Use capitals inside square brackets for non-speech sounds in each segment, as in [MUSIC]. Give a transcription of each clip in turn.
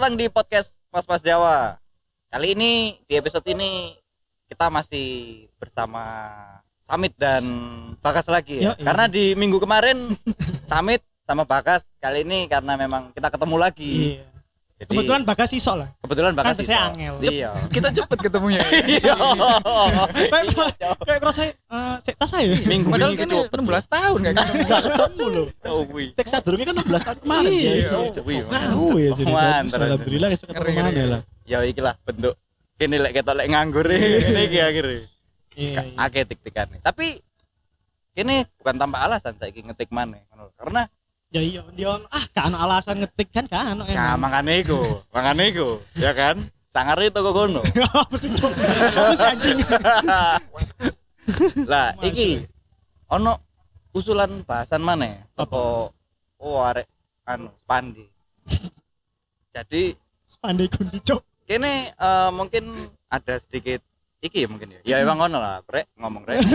datang di podcast Mas Mas Jawa. Kali ini di episode ini kita masih bersama Samit dan Bagas lagi ya. Ya, iya. Karena di minggu kemarin Samit sama Bagas kali ini karena memang kita ketemu lagi. Iya. Jadi Kebetulan bagas iso lah. kebetulan Bagas kan iso. saya angel. Iya. Kita cepet ketemunya. [LAUGHS] Iya. Kayak kayak kerasa eh sik tas saya. Minggu Padahal ini kan cepet 16 tahun gak ketemu. Gak ketemu loh. Oh, wih. Tek sadurunge kan 16 tahun kemarin Iya. Oh iya jadi Mantap. bagus. alhamdulillah bisa ketemu mana lah. Ya iki lah bentuk kene lek ketok lek nganggur ini iki akhirnya. Iya. iya. Akeh tik-tikan Tapi ini bukan tanpa alasan saya ngetik mana karena Ya iya, dia ah kan alasan ngetik kan kan Nah, emang. makane iku, [LAUGHS] makane iku, ya kan? Sangare toko kono. Apa sih cok? Apa sih anjing? [LAUGHS] Lah, iki ono usulan bahasan mana? Toko oh arek anu Spandi. [LAUGHS] Jadi Spandai kundi cok. kene eh, mungkin ada sedikit iki ya mungkin ya. Ya emang ngono lah, rek ngomong rek. [LAUGHS]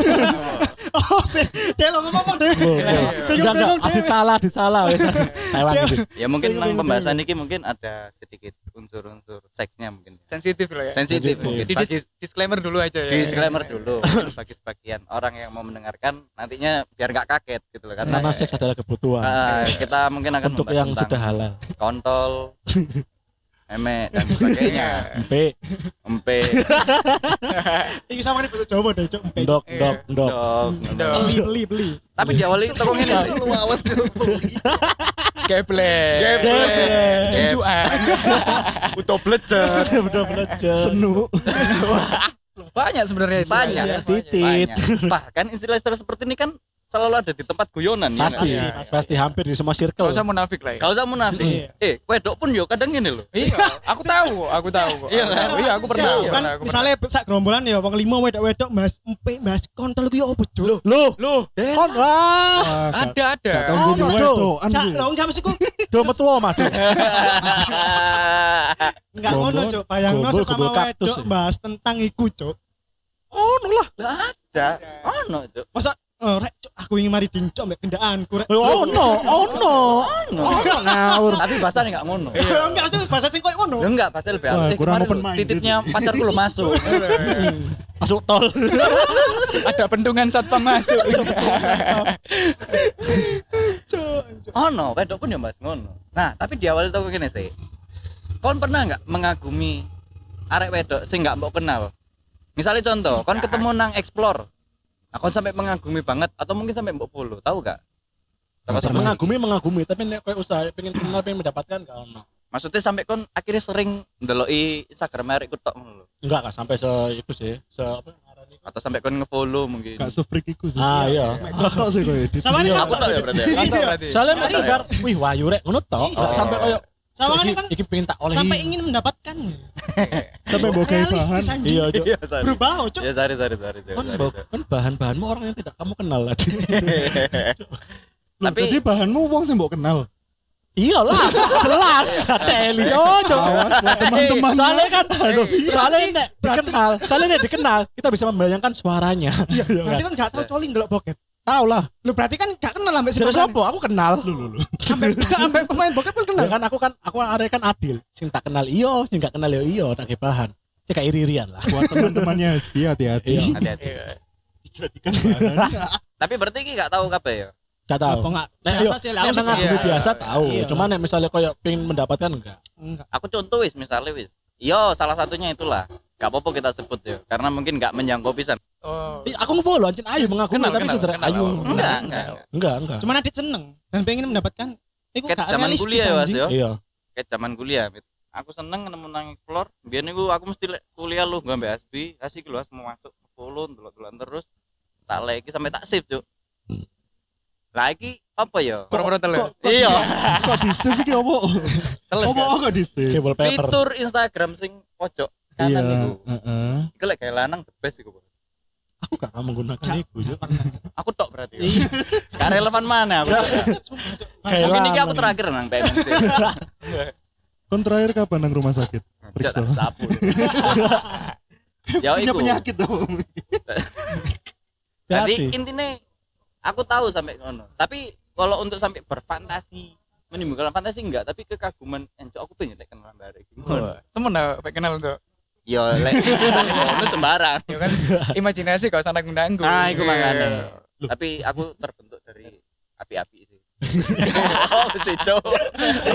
Oh sih, dia lo ngomong deh. Oh, Enggak enggak adit salah, adit salah wes. [LAUGHS] Taiwan gitu. ya mungkin nang pembahasan iki mungkin ada sedikit unsur-unsur seksnya mungkin. Sensitif lah ya. Sensitif Sensitif. mungkin. Jadi disclaimer dulu aja ya. disclaimer dulu bagi sebagian orang yang mau mendengarkan nantinya biar nggak kaget gitu loh karena Karena seks adalah kebutuhan. uh, kita mungkin akan Untuk membahas yang tentang sudah halal. kontol [LAUGHS] emek dan sebagainya Mpe, [LAUGHS] empe [LAUGHS] Iki sama nih betul Jawa deh cok. Iya. ndok. dog Dog. Beli beli beli. tapi diawali toko ini sih Geblek. Geblek. Junjuan. udah belajar [LAUGHS] Udah belajar. Senu. Banyak sebenarnya itu. Banyak. Iya, Titit. bahkan istilah-istilah seperti ini kan selalu ada di tempat guyonan ya Pasti, nggak? pasti hampir di semua circle. Gak usah munafik lah ya. Gak usah munafik Iya. eh wedok pun yo kadang gini loh Iya, aku tahu, aku tahu. kok. Iya, Aku kan? tahu. Iya, aku pernah. Kan aku pernah, aku misalnya sak gerombolan ya wong limo wedok-wedok Mas empe Mas kontol ku yo opo cok? Loh, pernah. Loh, kon wah. ada ada. Oh, Gue wedokan Cak, lo enggak mesti ku Do metu omah, Do. enggak ngono cok. Bayangno sesama wedok ya. bahas tentang iku cok. Oh, lah. ada oh no itu Masa oh, rek aku ingin mari dincok mbek kendaanku rek. Oh no, oh no. Oh no ngawur. tapi bahasanya nggak ngono Enggak mesti bahasa sing koyo ngono. Ya enggak, pasti lebih halus. Kurang open loh, minded. Tititnya pacarku lo masuk. [LAUGHS] Masuk tol. [LAUGHS] Ada bendungan satpam masuk. [LAUGHS] Oh no, wedok pun ya mas ngono. Nah, tapi di awal itu aku gini sih. Kon pernah nggak mengagumi arek wedok sing nggak mau kenal? Misalnya contoh, kon ketemu nang explore. Kon sampai mengagumi banget atau mungkin sampai mbok follow, tahu gak? Sama sih. mengagumi mengagumi tapi nek koyo usaha pengen kenal pengen mendapatkan gak ono. Maksudnya sampai kon akhirnya sering ndeloki Instagram arek ku tok ngono. Enggak gak sampai se itu sih. Se apa? Atau sampai kon nge-follow mungkin. Gak se-freak iku sih. Ah iya. Tok sih edit. Sama ini Aku tok ya berarti. ya? Mantap berarti. Soalnya masih wih wahyu rek ngono tok. Oh. sampai koyo Ini kan iki pengen tak oleh. sampai ingin mendapatkan. [LAUGHS] Sampai kayak bahan. Iya. Iya. Berubah cok. Ya, sorry, sorry. sorry, Kan kan bahan-bahanmu orang yang tidak kamu kenal lagi. [LAUGHS] Loh, Tapi- Jadi bahanmu wong sing mbok kenal. Iyalah, jelas. Teli buat teman-teman. Soalnya kan, soalnya nek dikenal, soalnya nek dikenal, kita bisa membayangkan suaranya. Iya, Berarti kan gak tahu coli ndelok bokep. Tahu lah. Lu berarti kan gak kenal sampai sekarang. sopo? Aku kenal. [LAUGHS] Sampai sampai pemain bokep pun kenal. Ya kan aku kan aku arek kan adil. Sing tak kenal iyo, sing gak kenal yo iyo, tak bahan. Cek iri-irian lah. Buat teman-temannya [LAUGHS] hati-hati. Iya. Hati-hati. Iya. [LAUGHS] Dijadikan bahan. Tapi berarti iki gak tahu kabeh ya? Gak tahu. Apa enggak? Nek Biasa yo, sih lah. nek Iya. biasa tahu. Iya. Cuma nek misalnya koyo pengen mendapatkan enggak. enggak. Aku contoh wis misalnya wis. Yo, salah satunya itulah. Gak apa-apa kita sebut ya, karena mungkin gak menjangkau pisan. Oh. Ih, Aku ngefollow anjing ayu mengagumi Kenal, tapi kenal, cedera kenal. ayu. Enggak, enggak. Enggak, enggak. Cuma Adit seneng dan pengen mendapatkan Iku gak zaman kuliah ya, Mas yo. Iya. Kayak zaman kuliah. Mit. Aku seneng nemu nang explore. Biar niku aku mesti lek kuliah lu gak mbak Asbi, asik lu mau masuk follow delok-delokan terus. Tak lagi sampai tak save, Cuk. Lah iki apa ya? Pura-pura teles. Iya, Kok di-save iki opo? Teles Opo kok? Cable paper. fitur Instagram sing pojok Iya. kanan niku. heeh. Iku lek kayak lanang the best iku, Bos. Aku gak menggunakan itu, Cuk. Aku tok berarti. Gak relevan mana aku. Mungkin ini aku terakhir nang PMC. Kon terakhir kapan nang rumah sakit? Periksa. Sapu. [LAUGHS] ya Punya iku. penyakit dong. Jadi intinya aku tahu sampai ngono. Tapi kalau untuk sampai berfantasi menimbulkan fantasi enggak tapi kekaguman encok aku pengen kenal bareng Oh, temen lah pengen kenal tuh yo lek. [LAUGHS] Bonus sembarang. Ya kan imajinasi kau sana nanggung nah iku Iya. makane. Tapi aku terbentuk dari api-api sih [LAUGHS] oh sih cok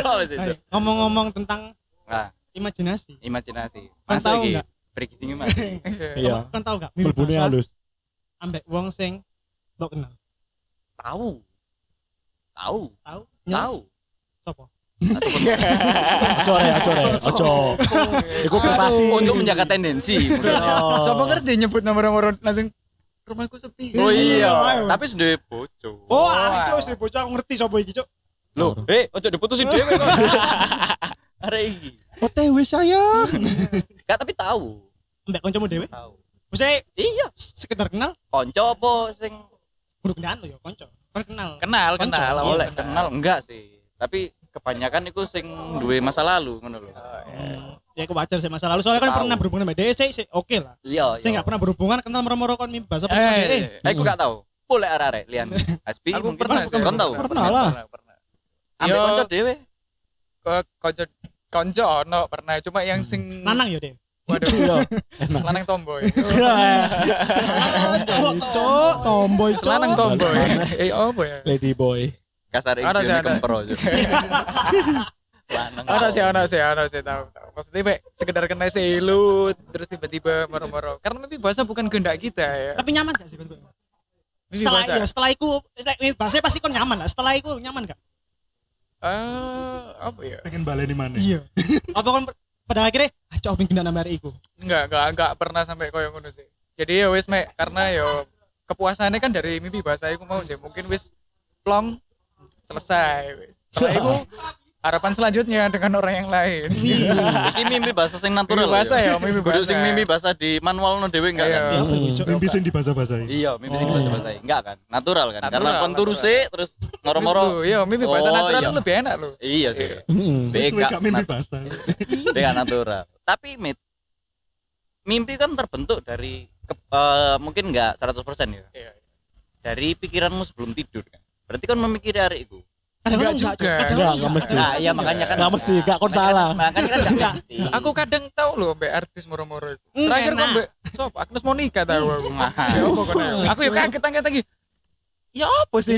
oh sih ngomong-ngomong tentang nah imajinasi. Imajinasi. Kan masuk tahu iki nggak? break sini mas. [LAUGHS] Iya. kan tahu gak mimpi Melbune basah halus. ambek wong sing mbok kenal. Tahu. Tahu. Tahu? Tahu. Sopo Ojo re, ojo re, ojo. Iku privasi. untuk menjaga tendensi ya. Oh. siapa ngerti nyebut nomor-nomor langsung rumahku sepi oh iya Ayo. tapi sudah bojo oh Oh, aku wis bocah aku ngerti sopo iki cuk Loh, eh, ojo diputusin dhewe kok. [LAUGHS] Arek iki. OTW sayang. Gak tapi tahu. ambek kancamu dhewe Tahu. wis Iya, sekedar kenal konco apa sing kudu kenal lo ya kanca kan kenal kenal Konco. kenal Iya, oleh kenal enggak sih. Tapi kebanyakan itu sing duwe masa lalu ngono lho. Hmm, ya aku wajar sih masa lalu. Soalnya kan pernah berhubungan sama dia sih oke lah. Iya, saya nggak pernah berhubungan kenal meromoro kon mimpi bahasa eh, eh. Eh, aku gak tahu. Boleh arek lian. Aspi [LAUGHS] aku mungkin pernah kon tahu. Pernah lah. pernah. Ambek Yo, konco dhewe. ke konco konco ono pernah. Cuma yang sing lanang ya deh waduh. [LAUGHS] Iya. [LAUGHS] Lanang tomboy. Cok tomboy cok lanang tomboy. Eh apa ya? Lady boy. Kasar Ada sih, ini ada. kempro. Ada sih ada sih ada sih tahu maksudnya Mek, sekedar kena selut terus tiba-tiba moro-moro. Karena mimpi bahasa bukan kehendak kita ya. Tapi nyaman gak sih mimpi setelah bahasa. iya, setelah itu setelah mimpi bahasa pasti kon nyaman lah. Setelah itu nyaman gak eh apa ya? Pengen baleni mana? iya. Apa kon pada akhirnya ah cok pengen nama iku? Enggak enggak enggak pernah sampai koyo ngono sih. Jadi ya wis mek karena yo kepuasannya kan dari mimpi bahasa aku mau sih. Mungkin wis plong selesai setelah itu [LAUGHS] harapan selanjutnya dengan orang yang lain [LAUGHS] Iki mimpi bahasa sing natural. Mimpi bahasa ya, mimpi Kudu bahasa. sing mimpi bahasa di manual no dhewe enggak Iya. kan? Mimpi sing di bahasa-bahasa Iya, mimpi sing bahasa bahasa enggak kan? Natural kan? Karena kon turu sih terus moro-moro. iya mimpi bahasa Oh, natural iya. lebih enak loh Iya sih. Bega, gak mimpi bahasa. [LAUGHS] bega natural. Tapi mit mimpi kan terbentuk dari ke- eh, mungkin enggak 100% ya. Iya. Dari pikiranmu sebelum tidur kan. Berarti kan memikiri hari itu. kadang Enggak enggak juga. kadang Enggak, enggak mesti. Nah, iya makanya kan. Nggak mesti, gak kon kan- salah. Makanya kan enggak mesti. aku kadang tahu loh mbak artis moro-moro itu Hmm, terakhir kok mbak sop Agnes Monica tahu aku [LAUGHS] ya tahu? aku ya kaget kaget lagi ya apa sih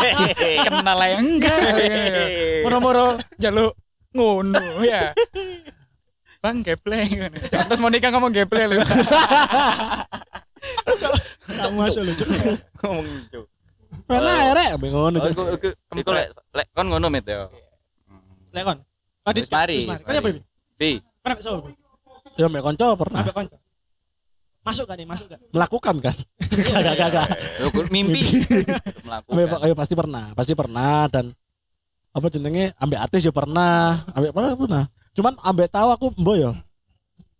[LAUGHS] kenal lah ya enggak moro-moro jaluk ngono ya bang gepleng Agnes Monica ngomong gepleng loh kamu masuk lu cok Ngomong gitu. Pernah rek, bingung Oh, iku iku iku lek lek kon ngono mit ya. lek kon. Tadi Wis mari, wis kan ya. Bi, kan ambek sopo Ya mek konco pernah. Ambek kanca masuk gak nih? Masuk gak? Melakukan kan? [LAUGHS] Gak gak gak. [LAUGHS] Mimpi. [LAUGHS] Melakukan. ayo pasti pernah, pasti pernah dan apa jenenge? Ambek artis ya pernah, ambek pernah pernah. Cuman ambek tahu aku mbok yo.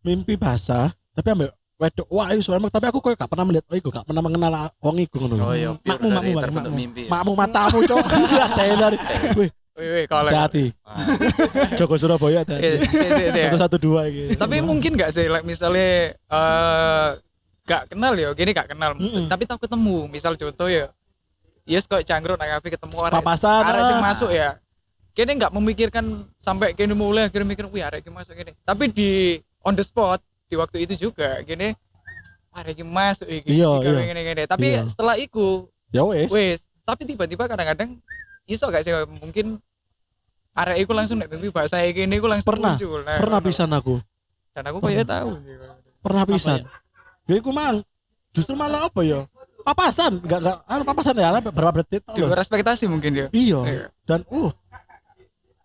Mimpi basah, tapi ambek wedok wah iso emang tapi aku koyo gak pernah melihat iku, gak pernah mengenal wong iku ngono. Oh iya, Makmu, dari makmu, makmu. ya. Makmu matamu cok. [LAUGHS] Wih, wih wih kalau hati. Ah. Joko Surabaya ada. Si, si, si. Satu satu dua gitu. tapi mungkin nggak sih like misalnya eh gak kenal ya gini gak kenal Mm-mm. tapi tahu ketemu misal contoh ya yes kok cangkruk nang kafe ketemu arek Papasan, arek sing ah. masuk ya kini nggak memikirkan sampai kini mulai akhirnya mikir wih arek iki masuk gini tapi di on the spot di waktu itu juga gini arek iki masuk iki Iya, iya. gini gini tapi Iya. setelah itu Ya wes. wes tapi tiba-tiba kadang-kadang iso gak sih mungkin arek iku langsung nek mimpi bahasa iki ini iku langsung Pernah, muncul Nah, Pernah pisan aku. dan aku kayak tahu Pernah pisan. Ya iku mang. Justru malah apa ya? Papasan, enggak enggak anu papasan ya berapa detik di luar ekspektasi mungkin dia Iya. Iya. Dan uh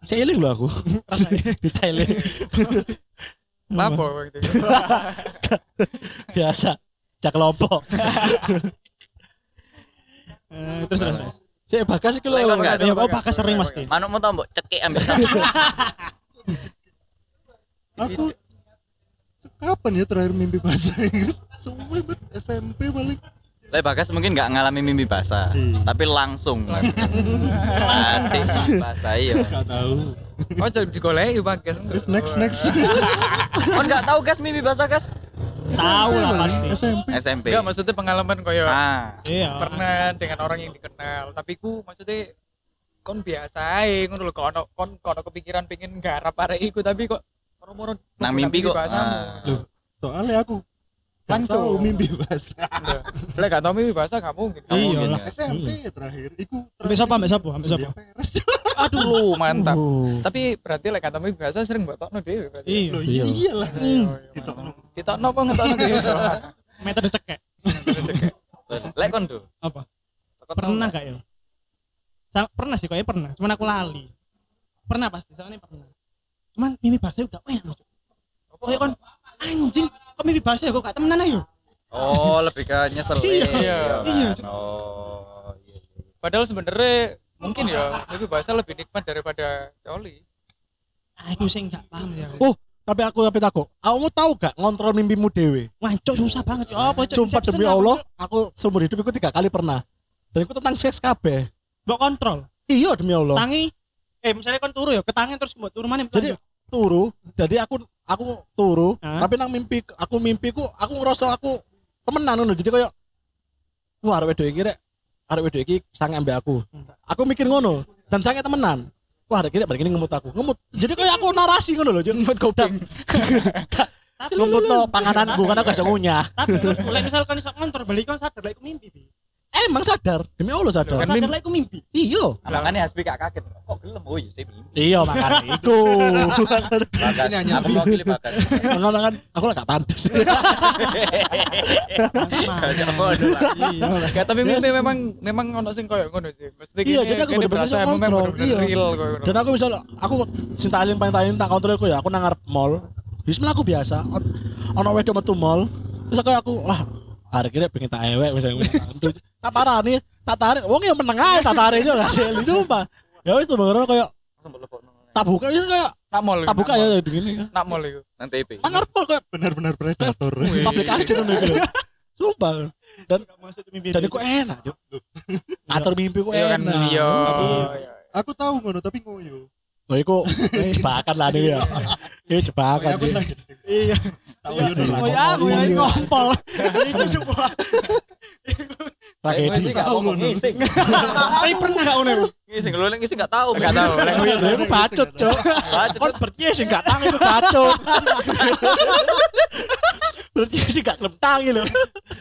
Seiling loh aku [LAUGHS] di [LAUGHS] Gitu. [LAUGHS] Biasa. Cak kelompok. [LAUGHS] Eh, terus terus terus Saya bakas iki lho. Oh bakal sering pasti Manukmu tau mbok cekik ambil. [LAUGHS] Aku kapan ya terakhir mimpi bahasa Inggris? Suwe bet SMP paling. Lek Bagas mungkin nggak ngalami mimpi basah, Iya. tapi langsung. langsung bahasa iya. Gak tahu. Oh, jadi digoleki bagas. Terus next next. Kon [LAUGHS] nggak tahu gas mimpi basah gas? tahu lah pasti SMP. SMP. Enggak maksudnya pengalaman koyo Ah, iya pernah dengan orang yang dikenal, tapi ku maksudnya kon biasa ae ngono lho kok ono kon kepikiran pengen garap arek iku tapi kok moro-moro Nang mimpi kok, ah. Loh, soalnya aku gak Langsung. tahu mimpi bahasa Lek gak tau mimpi bahasa gak mungkin. Iya mungkin lah. SMP terakhir iku ambek sapa ambek sapa? kuliah peres [LAUGHS] Aduh lu mantap. Oh. Tapi berarti lek gak tau mimpi bahasa sering mbok tokno dhewe. Iya. Iya. iya iyalah Ditokno. Ditokno apa ngetokno dhewe? [LAUGHS] Metode cekek. [LAUGHS] Lek kon do. Apa? Pernah gak ya? Pernah sih kayaknya pernah, cuman aku lali. Pernah pasti, soalnya pernah. Cuman mimpi bahasa udah enak. Kayak kon anjing, kok mimpi bahasa ya kok gak temenan ayo. Oh, lebih ke nyesel. Iya. Iya. Iya. Oh, iya. iya. Padahal sebenarnya mungkin ya mimpi bahasa lebih nikmat daripada coli. Aku sih gak paham ya. Oh, tapi aku tapi takut. Kamu tahu gak ngontrol mimpimu dewe? Wah, cok susah banget ya. Apa cok? Sumpah demi Allah, aku seumur hidup itu tiga kali pernah. Dan itu tentang seks kabeh. Mbok kontrol. Iya demi Allah. Tangi eh misalnya kon turu ya, ketangi terus mbok turu mana? Jadi turu, jadi aku aku turu? Tapi nang mimpi aku mimpiku aku ngerasa aku temenan ngono. Jadi kayak wah arek wedok iki rek, arek wedok iki sange ambek aku. Aku mikir ngono dan sange temenan. Wah, arek iki rek balik ini ngemut aku. Ngemut. Jadi kayak aku narasi ngono loh. Ngemut kuping. Ngemut no pangananku karena gak iso ngunyah. Tapi lek misal kon iso kontrol balik kon sadar lek mimpi. Bi. Emang sadar, demi Allah sadar. Kan Sadar mimpi. lek iku mimpi. Iya. Makanya Hasbi gak kaget. Kok gelem? Oh, iya sih mimpi. Iya makanya itu. Bagas. Aku mewakili Bagas. Makanya kan aku lah gak pantas. Lah. Iya. Gak tapi mimpi memang memang ono sing koyo ngono sih. Mesti Iya, jadi aku bener-bener memang kontrol. Iya. real koyo ngono. Dan aku bisa aku sintalin paling talin tak kontrol aku ya. Aku nang ngarep mall. Bismillah aku biasa. On- Ono wedok metu mall. Terus aku aku wah hari kira pengen tak ewek misalnya. Tak parah nih, tak tarik. Wong yang meneng aja tak tarik juga. [LAUGHS] Sumpah. Ya wis tuh Langsung belok tak buka wis kayak nak mall. tak buka ya begini. Nak mall iku. nanti ngarep mall kayak benar-benar predator [LAUGHS] public aja ngono gitu. Sumpah. Dan dan kok enak, Juk. Ngatur mimpi kok Iya kan enak. iya. Aku- iya. aku tahu ngono tapi ngoyo Oh, iku jebakan lah nih ya. Ini jebakan. aku nih. senang Iya. tahu yo Oh ya, oh ya ngompol. [LAUGHS] Itu sebuah. Tragedi. Ngising gak ngomong ngising. Tapi pernah gak ngono? Ngising lu ngising gak tahu. Gak tahu. Lek iya, ngoyo itu bacot, Cok. Baca Kon berarti sih gak tangi itu bacot. Berarti sih gak gelem tangi lho.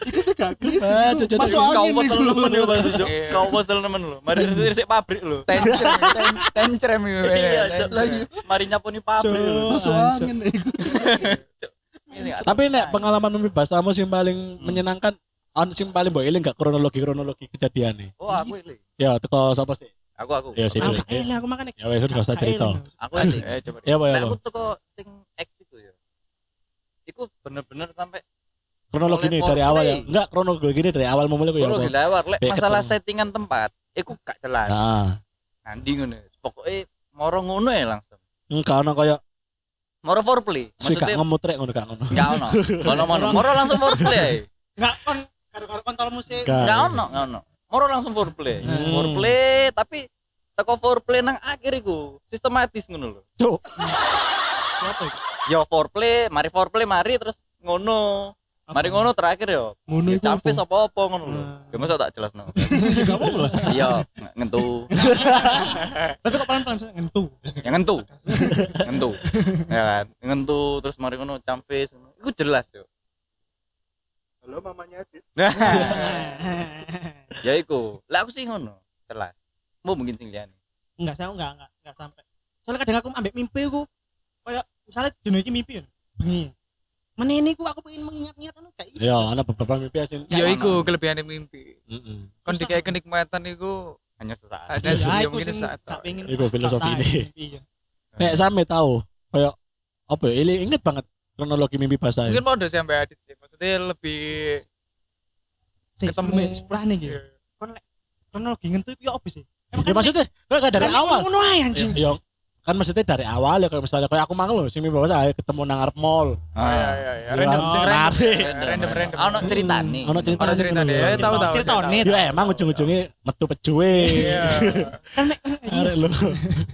Iku sih gak jadi- masuk kau angin posel iku. nemen yo Mas Jok. Iya. Kau posel nemen lu. Mari resik pabrik lu. tencrem ten- tencrem iku. Iya. Lagi mari nyaponi pabrik lu. Cok. masuk angin iku Ngising gak Tapi tahu. nek pengalaman mimpi bahasamu sing paling menyenangkan on sing paling mbok eling gak kronologi kronologi kejadian nih. Oh, aku ini. Ya, teko sapa sih? Aku aku. Ya, sih. Aku gak eling, aku makan Ya wes gak usah cerita. Aku ini. [LAUGHS] Eh coba. Ya, ya, Nek aku teko sing X itu ya. Iku bener-bener sampai Kronologi ini dari awal ya. Enggak kronologi ini dari awal memulai ya. apa? dilewat lek masalah settingan tempat, iku gak jelas. Nah, Nanti ngono. Pokoknya moro ngono ya langsung. enggak ono koyo Moro foreplay. Maksudnya ngemut rek ngono gak ngono. enggak ono. Ono ono. Moro langsung foreplay. Enggak kon karo-karo kontol musik. Enggak. Enggak ono, enggak ono. Moro langsung foreplay. Hmm. Foreplay tapi teko foreplay nang akhir iku sistematis ngono lho. Cuk. Apa itu? Yo foreplay, mari foreplay mari terus ngono. Mari ngono terakhir yo. ngono Ya iku campis apa? apa-apa ngono lho. Hmm. Ya masa tak jelas no. [LAUGHS] Gak apa lah. Iya, nge- ngentu. [LAUGHS] Tapi kok pelan-pelan bisa ngentu. Ya ngentu. Ngentu. Ya kan. Ngentu terus mari ngono campis ngono. Iku jelas yo. Halo mamanya Adit Nah, [LAUGHS] ya iku. Lah aku sih ngono. Jelas. Mau mungkin sing liyane. Enggak, saya enggak, enggak, enggak sampai. Soalnya kadang aku ambek mimpi aku kayak misalnya dino iki mimpi ya. Bengi. Menene ku aku pengen mengingat-ingat anu gak iso. Ya, ana beberapa mimpi asin. Ya iku kelebihan mimpi. Heeh. Kon dikai kenikmatan iku Hanya sesaat. ada Ya, mungkin sing saat. gak pengen. Iku filosofi tak ini. ya. Nek sampe tahu kayak apa ya? Ini inget banget kronologi mimpi bahasa. Mungkin mau sih sampai adit sih. Maksudnya lebih Sik, Ketemu. sepurane iki. Iya. Kon kronologi ngentu itu ya apa sih? Emang Ya maksudnya gak dari kan awal. Ngono ae anjing. Ya kan maksudnya dari awal ya kayak misalnya kayak aku mang loh sing mimpi bahasa ayo ketemu nang ngarep mall. Oh, iya iya iya. Ya, Random sing random. Ya, Random random. Ono ceritane. Ono cerita. Ono cerita deh. Iya. Tahu tahu. Cerita net. Ya emang ujung-ujungnya metu pejuwe. Iya. Kan nek kan iya. lu.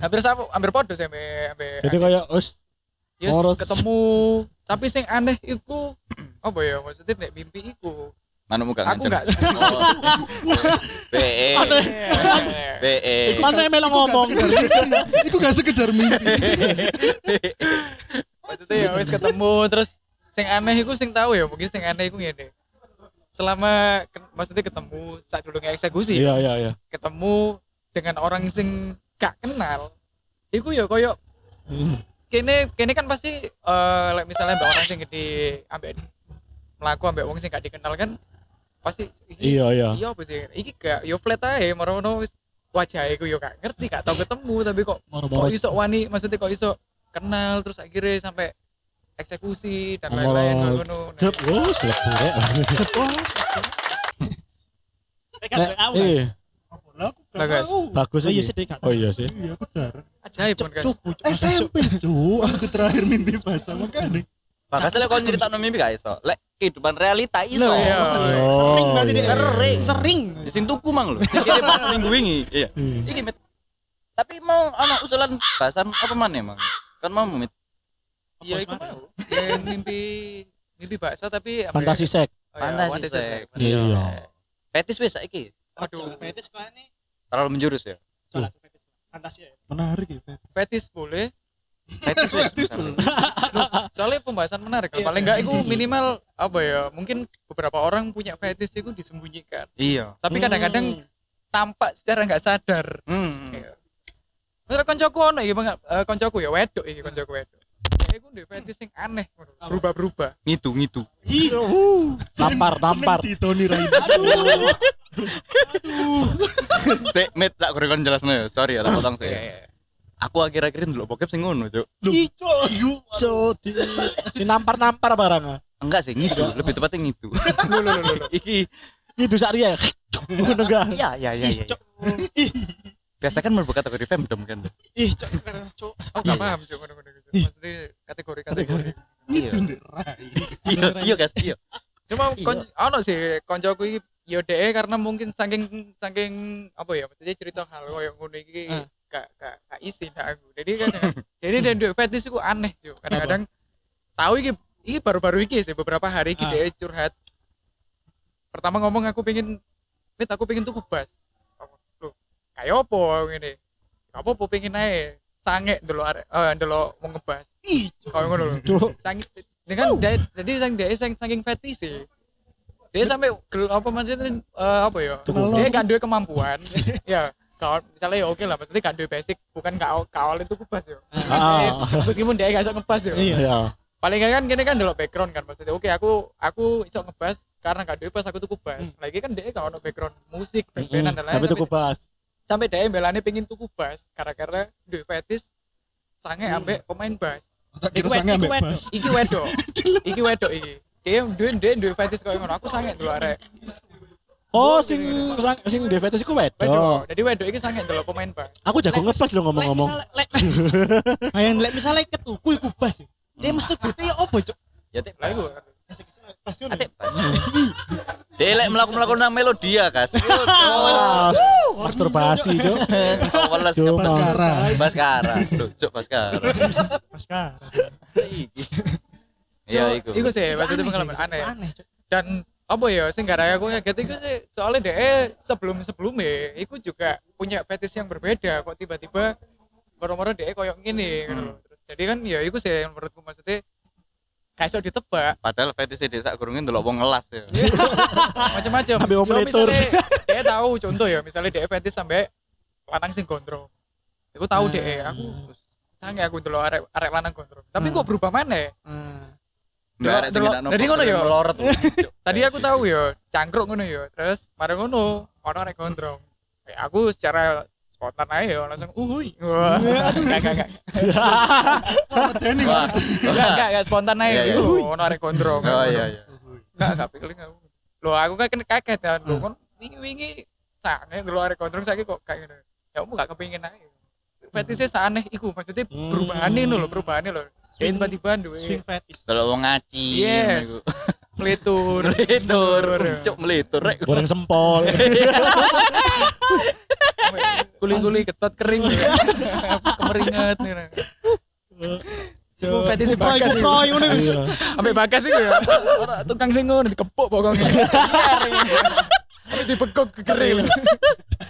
Hampir sama hampir podo sih sampai sampai Jadi kayak us Yes, Moros. ketemu tapi sing aneh iku apa ya maksudnya nek mimpi iku Manukmu gak Aku ngancem. nggak. Oh. BE. BE. Mana yang melok ngomong? Iku gak sekedar mimpi. [LAUGHS] Maksudnya ya wis ketemu terus sing aneh iku sing tahu ya mungkin sing aneh iku ngene. Selama ke- maksudnya ketemu saat dulu eksekusi Iya iya iya. ketemu dengan orang sing gak kenal iku ya koyo Hmm. Kene kene kan pasti eh like misalnya mbak orang sing gede ambek melaku ambek wong sing gak dikenal kan pasti Iya iya. iya apa sih? Iki gak yo flat ae moro-moro wis wajah iku yo gak ngerti gak tau ketemu tapi kok kok Moro-moro iso wani maksudnya kok iso kenal terus akhirnya sampai eksekusi dan lain-lain ngono Jep, wes aku, Apa lah aku gak Lah, guys. tahu. bagus Oh iya sih. Oh iya sih. Iya aku jarang. ajaib kan guys. SMP cu, aku terakhir mimpi basah makanya. Makanya lek kon nyeritakno mimpi gak iso. Lek kehidupan realita iso. Iya. Sering berarti iya. Dek. Sering. Sering. Ya, Sing tuku mang lho. Sing kene pas minggu wingi. Iya. Iki mit. Tapi mau ana usulan bahasan apa maneh mang? Kan mau mit. iya iku mau Ya, mimpi mimpi bakso tapi Fantasi sek. Oh, iya, Fantasi sek. sek. Iya. Fetis wis saiki. Aduh Betis kok ini. Terlalu menjurus ya. Salah, betis. Fantasi ya. Menarik gitu. [LAUGHS] fetis boleh Fetis wis. [LAUGHS] Fetis soalnya pembahasan menarik Iya, paling enggak itu minimal apa ya mungkin beberapa orang punya fetis itu disembunyikan Iya. tapi kadang-kadang tampak secara nggak sadar Hmm. Terus koncoku ono iki eh, koncoku ya wedok iki koncoku wedok ya iku ndek fetis sing aneh berubah-berubah Ngitu ngitu. Tampar tampar. Di Tony Rain. Sik mit tak kurang kon jelasno ya. Sorry ya tak potong sih. Iya, iya. Aku akhir-akhir ndelok bokep sing ngono, Cuk. Ico, di si nampar-nampar barang. Enggak sih, ngitu. Lebih tepatnya ngitu. Lho, lho, lho, lho. [LAUGHS] Iki Itu sak riya. [LAUGHS] Ngono enggak. iya iya iya iya. [LAUGHS] Biasa kan mlebu kategori femdom kan. Ih, cok, cok. Oh, gak paham cuk ngono-ngono. Maksudnya kategori-kategori. Iya. Itu ndek Rai. Iya, iya guys, iya. Cuma Iya. kon ono sih koncoku iki yo dhek karena mungkin saking saking apa ya maksudnya cerita hal koyo ngono iki Ah. gak gak gak isi aku. Jadi kan jadi dan duwe fetis iku aneh cuk. Kadang-kadang tahu iki iki baru-baru iki sih beberapa hari iki Ah. dhek curhat. Pertama ngomong aku pengen Mit aku pengen tuku bas. Loh, kayak apa ngene? Apa apa pengen ae sange arek eh ndelok mau ngebas. Ih, Kayak ngono lho. Cuk. Sange dengan jadi sang dia sang saking fetis sih. Dia sampai apa maksudnya eh, apa ya? Tuku Dia gak duwe kemampuan. [LAUGHS] ya, kalau misalnya ya oke lah, maksudnya gak duwe basic, bukan gak kawal itu kubas ya. Ah. [LAUGHS] Meskipun dia gak bisa ngebas ya. Iya. Iya. Paling kan gini kan delok background kan maksudnya. Oke, aku aku iso ngebas karena gak duwe pas aku tuku bas. Lagi kan dia gak ono background musik, band-bandan dan lain. Tapi itu kubas. sampai dia belane pengen tuku bas gara-gara duwe fetis sange ambek pemain bas. Tak Iku kira sange iku ambek wedok. [LAUGHS] bas. iki wedok iki wedok iki dia duwe duwe duwe fetis koyo ngono aku sange dulu arek Oh, sing sang- sing Devetes iku wedok wedok. jadi wedok iki sange dulu pemain bas Aku jago ngepas lo ngomong-ngomong. Bayang [LAUGHS] lek misalnya ketuku iku bas. ya. Dia mesti butuh ya opo, cok? Ya tek lah iku Pas ngono. Tek pas. Dia lek melakukan nang melodia, Kas. [LAUGHS] Masturbasi, Cuk. Weles Cuma. Baskara. Baskara. Cuk Baskara. Pas kan. Iki. Iya, iku. iku sih maksudnya pengalaman aneh Aneh, dan apa ya sing gara aku kaget iku sih soalnya dia sebelum sebelumnya iku juga punya fetis yang berbeda kok tiba-tiba moro-moro dia koyo gini gitu loh. terus jadi kan ya iku sih yang menurutku maksudnya kayak iso ditebak Padahal fetise desa kurungin ndelok wong ngelas ya. [LAUGHS] macam-macam. Ambil omeletur. misalnya dia tahu contoh ya, misalnya dia fetis sampai lanang sing gondrong. Aku tahu deh, aku sange aku dulu arek arek lanang gondrong. Tapi kok berubah mana? Hmm. Jadi box ngono sering ya? [LAUGHS] Tadi aku tahu ya, cangkruk ngono ya. Terus mari ngono, ono arek gondrong. Kayak aku secara spontan aja ya langsung uhui. Wah, [LAUGHS] enggak enggak enggak. Enggak enggak enggak spontan aja. Iya, iya. Iku ono arek gondrong. Oh iya iya. Enggak enggak pikirin aku. Loh aku kan kena kaget kan. Loh kon wingi-wingi sange arek gondrong saiki kok kayak ngene. Ya kamu enggak kepengin aja. Fetisnya seaneh iku maksudnya Hmm. perubahannya lho lho perubahannya lho. Dia tiba-tiba duwe Swing fetish. Kalau wong ngaci. Yes. ngono iku. [LAUGHS] melitur. Melitur. Cuk melitur rek. Goreng sempol. [LAUGHS] Kuli-kuli ketot kering. Kemeringat nih. Iku fetish bagas iku. proy, ngono iku. Sampai bagas iku ya. Ora tukang sing ngono dikepuk pokoknya. [LAUGHS] [LAUGHS] Tapi dibekuk kekeril.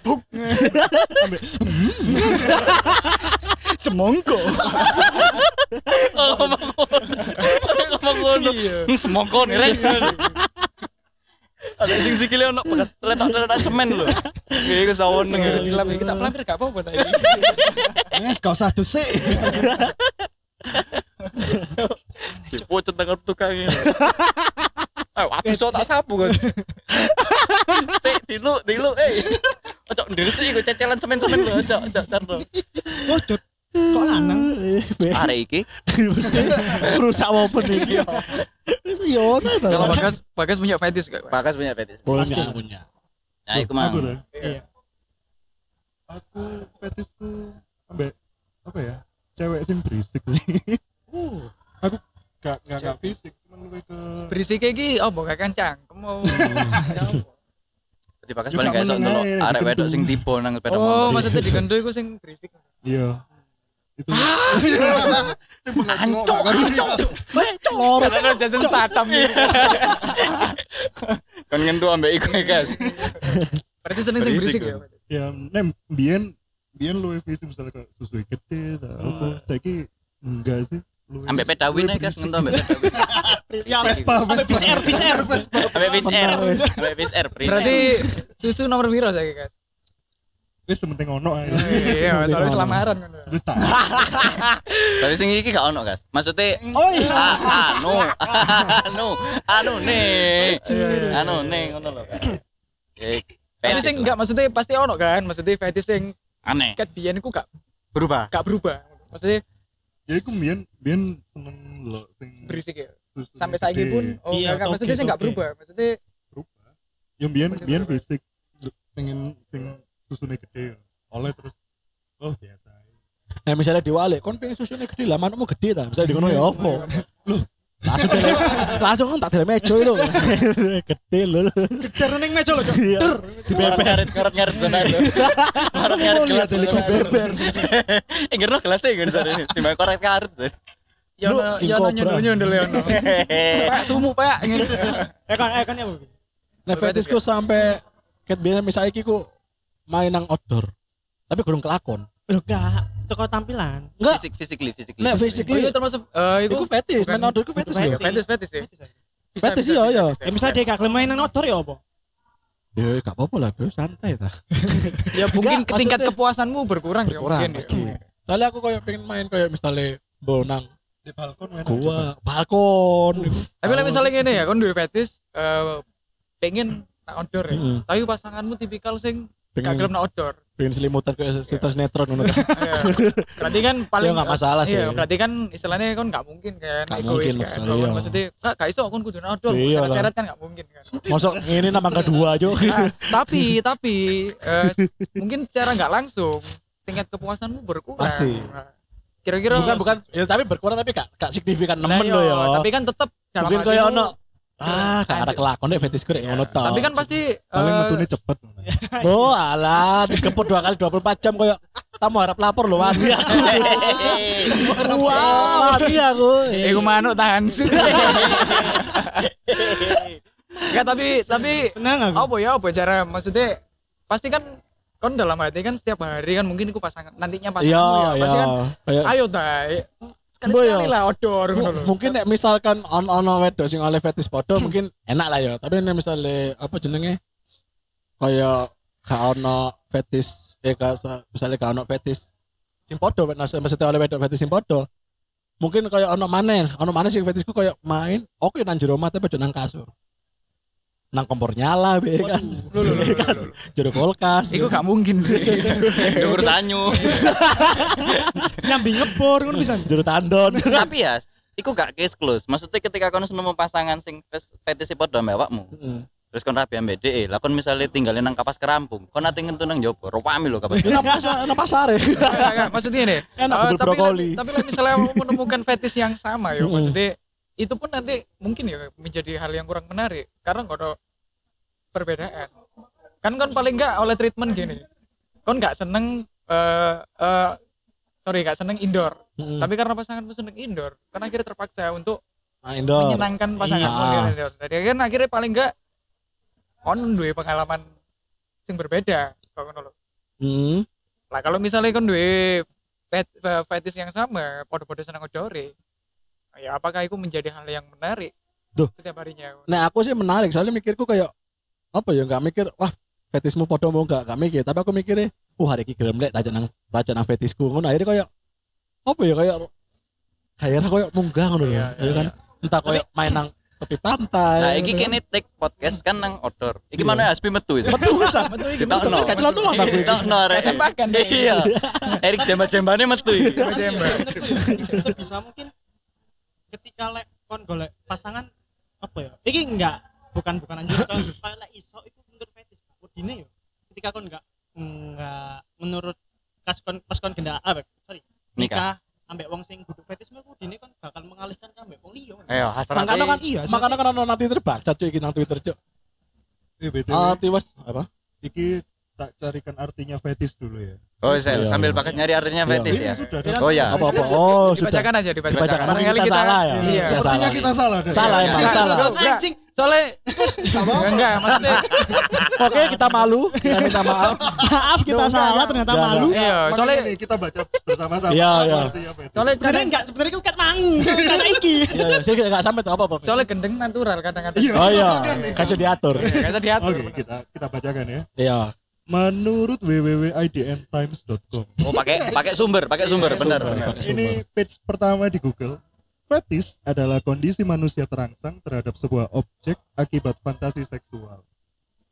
Buk. Semongko. ngomong ngono Hmm, semongko nih rek ada sing sikile ono bekas letok-letok semen lho iku sawon Nang dilap kita pelanggar gak apa-apa tadi. Yes, kau satu sih. dipucet [LAUGHS] [LAUGHS] nang tukang ini [LAUGHS] ayo aku so tak sapu kan [LAUGHS] sik dilu dilu eh ojo ndirisi iku cecelan semen-semen lho ojo ojo carno Oh, Cuk. Kok lanang? arek iki Rusak open iki. Yo, ono to. Kalau Bagas Bagas punya fetish gak? bakas punya fetis punya punya. nah iku mah. Iya. Aku fetisku ambek apa ya? Cewek sing berisik nih. Aku gak gak gak fisik, cuman lebih ke Berisik iki oh gak kancang. Mau di bakas Yo, paling ndelok ae, arek wedok sing tiba nang sepeda Oh, motor maksudnya di kendo iku sing berisik. iya. Itu Ancuk, ancuk. Loro Jason Statham iki. kan ngentu ambek iku ya, guys Berarti seneng sing Berisik, berisik ya. ya nem biyen biyen lu fisik misalnya kayak susu gede ta apa saiki enggak sih Ambek pedawin aja guys ngentu ambek pedawin [LAUGHS] Ya, Vespa, Ambek. PCR, PCR. ambek bis air ambek bis air Berarti susu nomor piro saya kan? wis sementing ono ae Iya, soalnya selamaran ngono. [LAUGHS] Dari sing iki gak ono, Gas. Maksudnya Oh iya. [LAUGHS] anu, anu, anu nih. Anu nih ngono lho. Eh, Tapi sing enggak maksudnya pasti ono kan, maksudnya fetish sing aneh. ket biyen iku gak Berubah. gak berubah. Maksudnya ya iku biyen biyen seneng lo sing berisik ya. Sampai gede. saiki pun oh Iya, enggak maksudnya sing gak oke. berubah. Maksudnya berubah yang biyen berubah. fisik pengen sing susune gede oleh terus oh biasa Nah misalnya diwalik, kon pengen susunya gede lah, manukmu gede ta. Misalnya di kono ya opo. Loh, langsung dele, langsung kan tak dele mejo itu. gede lho. Geder ning meja lho. Iya. Ngaret ngaret ngaret ngaret zona itu. Ngaret ngaret gelas Lihat helikopter. Eh, ngerno gelasnya kan zona ini. Timbang korek karet. ya King ya ono Cobra. nyundul-nyundul ya. [LAUGHS] Pak sumu Pak. [LAUGHS] Eh kan eh kan ya. Bu? Nah fetishku sampai ket biasa misalnya iki ku main nang outdoor. Tapi kurang kelakon. Lho gak teko tampilan. Enggak. Fisik physically physically. Nah Oh iya physically termasuk eh iku iku fetish, main outdoor iku fetish lho. fetish fetish ya. Bisa, Fetish bisa, iya, bisa, iya. bisa. Ya misalnya dia gak main nang outdoor ya apa? Ya gak apa-apa lah, bro. santai ta. ya mungkin Enggak, tingkat kepuasanmu berkurang ya Kurang mungkin ya. pasti. Soalnya aku kayak pengen main kayak misalnya bonang di balkon main gua balkon. Tapi lah misalnya gini ya, kon duwe fetish eh pengen nak outdoor ya. Tapi pasanganmu tipikal sing gak Pengen gelem nak outdoor. pengen selimutan kayak sinetron ngono. ta. Iya. berarti kan [LAUGHS] paling Ya, nggak masalah sih. Iya, berarti kan istilahnya kan nggak mungkin kan Nggak mungkin, kan. maksudnya, iya. maksudnya kak gak iso kon kudu outdoor, Iya seret-seret kan nggak mungkin kan. Masuk ini nama kedua aja. Nah, tapi tapi eh, mungkin secara nggak langsung tingkat kepuasanmu berkurang. Pasti. Nah, Kira-kira bukan bukan ya tapi berkurang tapi gak gak signifikan nemen iya, lo ya. Tapi kan tetap Mungkin kayak ono ah gak ada kelakon deh fetishku deh ngono tau. Tapi kan pasti paling eh, metune cepet [LAUGHS] Oh alah dikeput dua kali 24 jam kayak tamu harap lapor loh wani aku. Wah, wani aku. Eh, gue manuk tahan sih. [LAUGHS] Enggak tapi tapi Senang aku. apa ya apa cara maksudnya pasti kan kon dalam hati kan setiap hari kan mungkin aku pasangan nantinya pasanganmu Iya, ya iya. pasti kan Kayak ayo tay sekali Boy, sekali ya. lah lho. mungkin nek misalkan on ono wedo sing oleh fetish podo [CLEARS THROAT] mungkin enak lah ya. Tapi nek misalnya apa jenenge kayak gak ono fetish eh gak sa- misalnya gak ono fetish sing podo maksudnya oleh wedo fetish sing podo mungkin kayak ono maneh ono maneh sing fetishku kayak main oke nang jero aja nang kasur nang kompor nyala be kan kan jero kulkas Iku gak mungkin sih. [LAUGHS] Dhuwur sanyu. [LAUGHS] Nyambi ngebor ngono bisa. jero tandon [LAUGHS] Tapi ya, iku gak case close. Maksudnya ketika kono nemu pasangan sing fetish padha ambek awakmu. Terus kon rapi ambek dhek, lah kon misalnya tinggalin nang kapas kerampung, kon ate ngentu nang jopo, rupami lho kapas. Nang pasar, nang pasar ya. Maksudnya nih. Enak tapi brokoli. Tapi lah misalnya mau menemukan fetish yang sama ya, Mm-mm. maksudnya itu pun nanti mungkin ya menjadi hal yang kurang menarik karena nggak ada perbedaan. Kan kan paling enggak oleh treatment gini. Kon nggak seneng eh eh, sorry gak seneng indoor Mm-mm. tapi karena pasanganmu seneng indoor kan akhirnya terpaksa untuk Nah, indoor. menyenangkan pasanganmu Iya. indoor jadi kan akhirnya paling enggak on duwe pengalaman yang berbeda kok ngono lho. Mm. lah kalau misalnya kan fet, eh, fetish yang sama podo-podo seneng odore ya apakah itu menjadi hal yang menarik Duh. setiap harinya Nah aku sih menarik soalnya mikirku kayak apa ya nggak mikir wah fetismu podo mau nggak nggak mikir tapi aku mikirnya wah hari ini gelem lek tajak nang tajak nang fetisku ngono akhirnya kayak apa ya kayak kayak kayak munggah ngono Iya, ya kan entah kayak main nang tepi pantai Nah, iki kene take podcast kan nang outdoor. Iki Iya. mana Aspi metu wis. betul iki Kita betul no. Kayak celana doang aku iki. Kita no arek. Kesempakan deh. Iya. Erik jemba-jembane metu iki. Jemba-jemba. [LAUGHS] sebisa mungkin ketika lek kon golek pasangan apa ya? Iki enggak bukan bukan anjir [COUGHS] kalau kalau lek iso itu menurut fetis udine yo ketika kon enggak enggak menurut pas kon pas kon gendak ah sorry nikah. ambek wong sing kudu fetismu ku udine kon bakal mengalihkan ke ambek wong liya. Ayo, hasrat. makanya kan iya makanya kan ono nanti terbaca cuy iki nang Twitter cuy Eh, BTW, ah tiwas apa? Iki tak carikan artinya fetis dulu ya. Oh, saya Iya. sambil pakai nyari artinya Iya. fetis Ini ya. sudah Iya. Oh ya. apa apa oh sudah Dibacakan aja dibacakan. Dibacakan. Mungkin Barangkali kita salah ya. Iya. Kita Sepertinya salah. kita salah. Dan. Salah Enggak, emang enggak, salah enggak, enggak. anjing Soalnya enggak maksudnya [LAUGHS] oke kita malu kita minta maaf maaf kita Enggak, salah enggak. ternyata Enggak, malu iya, soalnya kita baca bersama-sama Iya, iya. artinya fetis. soalnya sebenarnya enggak sebenarnya ku kat mang enggak [LAUGHS] saiki iya iya saya nggak sampai tuh apa apa soalnya gendeng natural kadang-kadang. Iya. oh iya Kan kasih diatur Iya, Kayak diatur. Oke, kita kita bacakan ya. iya Menurut www.idntimes.com Oh, pakai pakai sumber, pakai sumber, benar, Sumber, benar. sumber. Ini page pertama di Google. Fetis adalah kondisi manusia terangsang terhadap sebuah objek akibat fantasi seksual.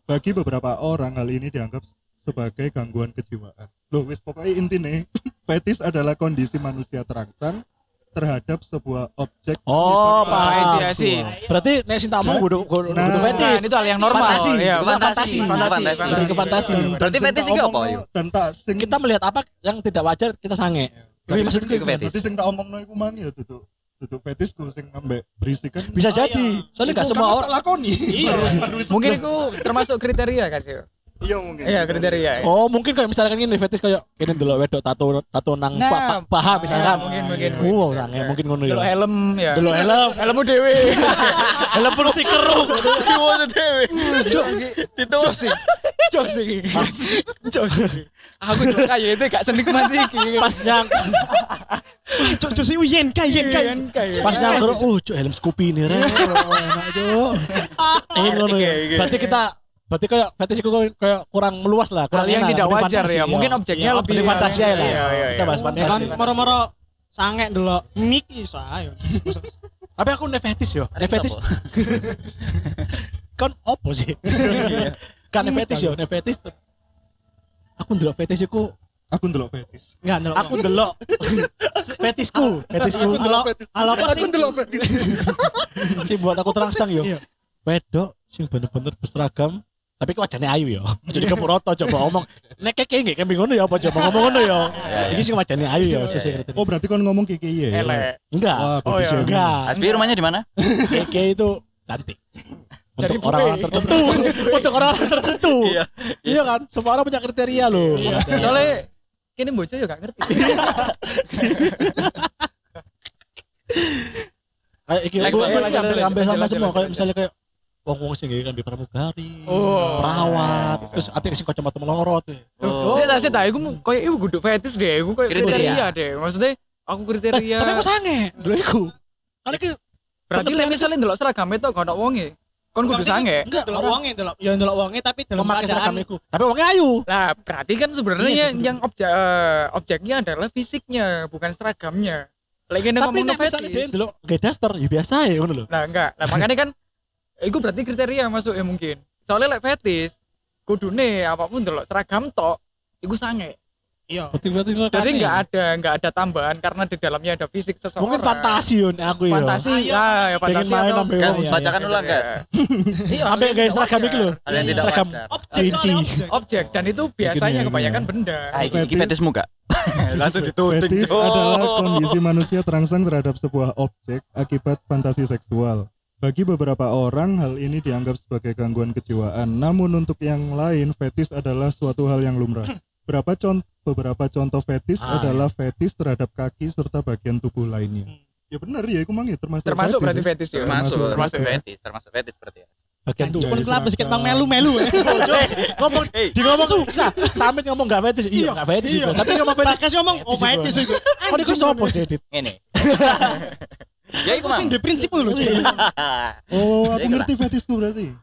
Bagi beberapa orang hal ini dianggap sebagai gangguan kejiwaan. Loh, wis pokoknya intinya [LAUGHS] fetis adalah kondisi manusia terangsang terhadap sebuah objek Oh, akibat paham. Seksual. Berarti nek cinta mau kudu kudu Nah, Nah, fetis. itu hal yang normal. Fantasi. Iya, Bukan fantasi, fantasi. fantasi, Fantasi. Lebih ke fantasi. Berarti fetis iki apa, yo? Dan tak sing Kita melihat apa yang tidak wajar kita sange. Ini maksudku Iku fetis. Berarti sing tak omongno iku mang ya duduk duduk fetisku sing ngambek berisi kan bisa Oh, jadi. iya. Soalnya nggak semua kan orang. lakoni. Iya. [LAUGHS] Mungkin itu termasuk kriteria kan sih. Iya mungkin. Iya, kriteria. Oh, mungkin kayak misalkan ini fetis kayak ini delok wedok tato tato nang Nah, pa- pa- paha misalkan. mungkin, mungkin, Uh, mungkin. sange Bisa, mungkin ngono Delok ya. helm ya. Delok helm. [LAUGHS] Helmmu dewe. [LAUGHS] Helm perlu dikeruk. Diwono dhewe. Itu Josi. Josi. Josi. Aku tuh kayak itu gak senikmat iki. Pas nyang cok cok si uyen kayen kayen kayak. pas nyang keruk, uh cuk helm Scoopy nih re. Enak cuk. Eh ngono ya. Berarti kita berarti kayak fetis itu kayak kurang meluas lah, kurang Hal yang enak, tidak wajar fantasi, ya. Mungkin objeknya Iya, lebih fantasi aja lah. Iya, iya, Kita iya. bahas ya kan fantasi. moro-moro sange delok mik iso ayo [LAUGHS] Tapi aku ne fetis yo. Ne fetis Sopo? kan opo sih? kan ne fetis yo, ne fetis. Aku ndelok fetis iku, Aku ndelok fetis. enggak delok aku ndelok [LAUGHS] fetisku, fetisku. halo halo apa sih Aku ndelok fetis. [LAUGHS] sing buat aku terangsang yo. Iya. Wedok sing bener-bener berseragam tapi kok wajahnya ayu yo. [LAUGHS] Jadi kepuk roto coba ngomong. Nek keke nggih kembing ngono ya apa coba ngomong ngono yo. Iki sing wajahnya ayu yo sesuai kriteria. Oh berarti kon ngomong iya ya? Elek. Enggak. Oh, iya. shaming. Enggak. Aspi rumahnya di mana? Keke itu cantik. Untuk orang-orang tertentu. Untuk orang-orang tertentu. Iya. Iya kan? Semua orang punya kriteria loh. Iya. Soalnya kini bocah juga gak ngerti. [LAUGHS] Kayak iki ambil ambil sama semua kayak like. misalnya kayak wong-wong sing nggih kan di pramugari. Oh. Perawat, terus ati sing kacamata melorot. Oh. Saya tak saya tak, aku mau kayak ibu kudu fetis deh, aku kayak Kriteria. deh. Maksudnya aku kriteria. Tapi aku sange. Dulu iku. Karena iki Berarti lek misalnya ndelok seragam itu gak ono wonge. Kon kudu sange. enggak delok orang wonge delok ya delok wonge tapi dalam memakai seragam iku. Tapi wongnya ayu. Lah, berarti kan sebenarnya Iya, yang- objek eh, objeknya adalah fisiknya, bukan seragamnya. Lagi Tapi ngomong nek misalnya dia fetis. delok gay daster ya biasa ya ngono lho. Nah, enggak. Lah makanya kan itu berarti kriteria masuk ya mungkin. Soalnya lek fetis kudune apa pun delok seragam tok iku sange. iya Berarti berarti enggak Jadi enggak ada enggak ada tambahan karena di dalamnya ada fisik seseorang. Mungkin fantasi yo nek aku yo. Fantasi, Ah, iya, ya, ya fantasi main atau sampai Gas, wong ya. bacakan ulang, Gas. Iya, hal yang gaya tidak seragam iki lho. Hal yang tidak Seragam. wajar. objek objek Objek dan itu biasanya kebanyakan benda. Ah, iki, iki fetismu gak? [LAUGHS] Langsung dituding. Fetis adalah kondisi manusia terangsang terhadap sebuah objek akibat fantasi seksual. Bagi beberapa orang, hal ini dianggap sebagai gangguan kejiwaan. Namun untuk yang lain, fetis adalah suatu hal yang lumrah. Berapa contoh beberapa contoh fetis Ah, adalah fetis terhadap kaki serta bagian tubuh lainnya. Hmm. Ya benar ya, itu mang ya termasuk Termasuk berarti ya. fetis ya. termasuk termasuk termasuk fetis. fetis termasuk fetis berarti ya bagian Anjay. Pun kelapa sedikit bang melu-melu [LAUGHS] ya. ngomong di ngomong sa, samit ngomong gak fetis iya gak fetis Iya. tapi ngomong fetis Bagas ngomong oh Fetis, fetis itu. kok iku sopo sih Dit ini [LAUGHS] ya Aku sing di prinsip lho. [LAUGHS] Oh, Ya, aku ngerti fetisku berarti.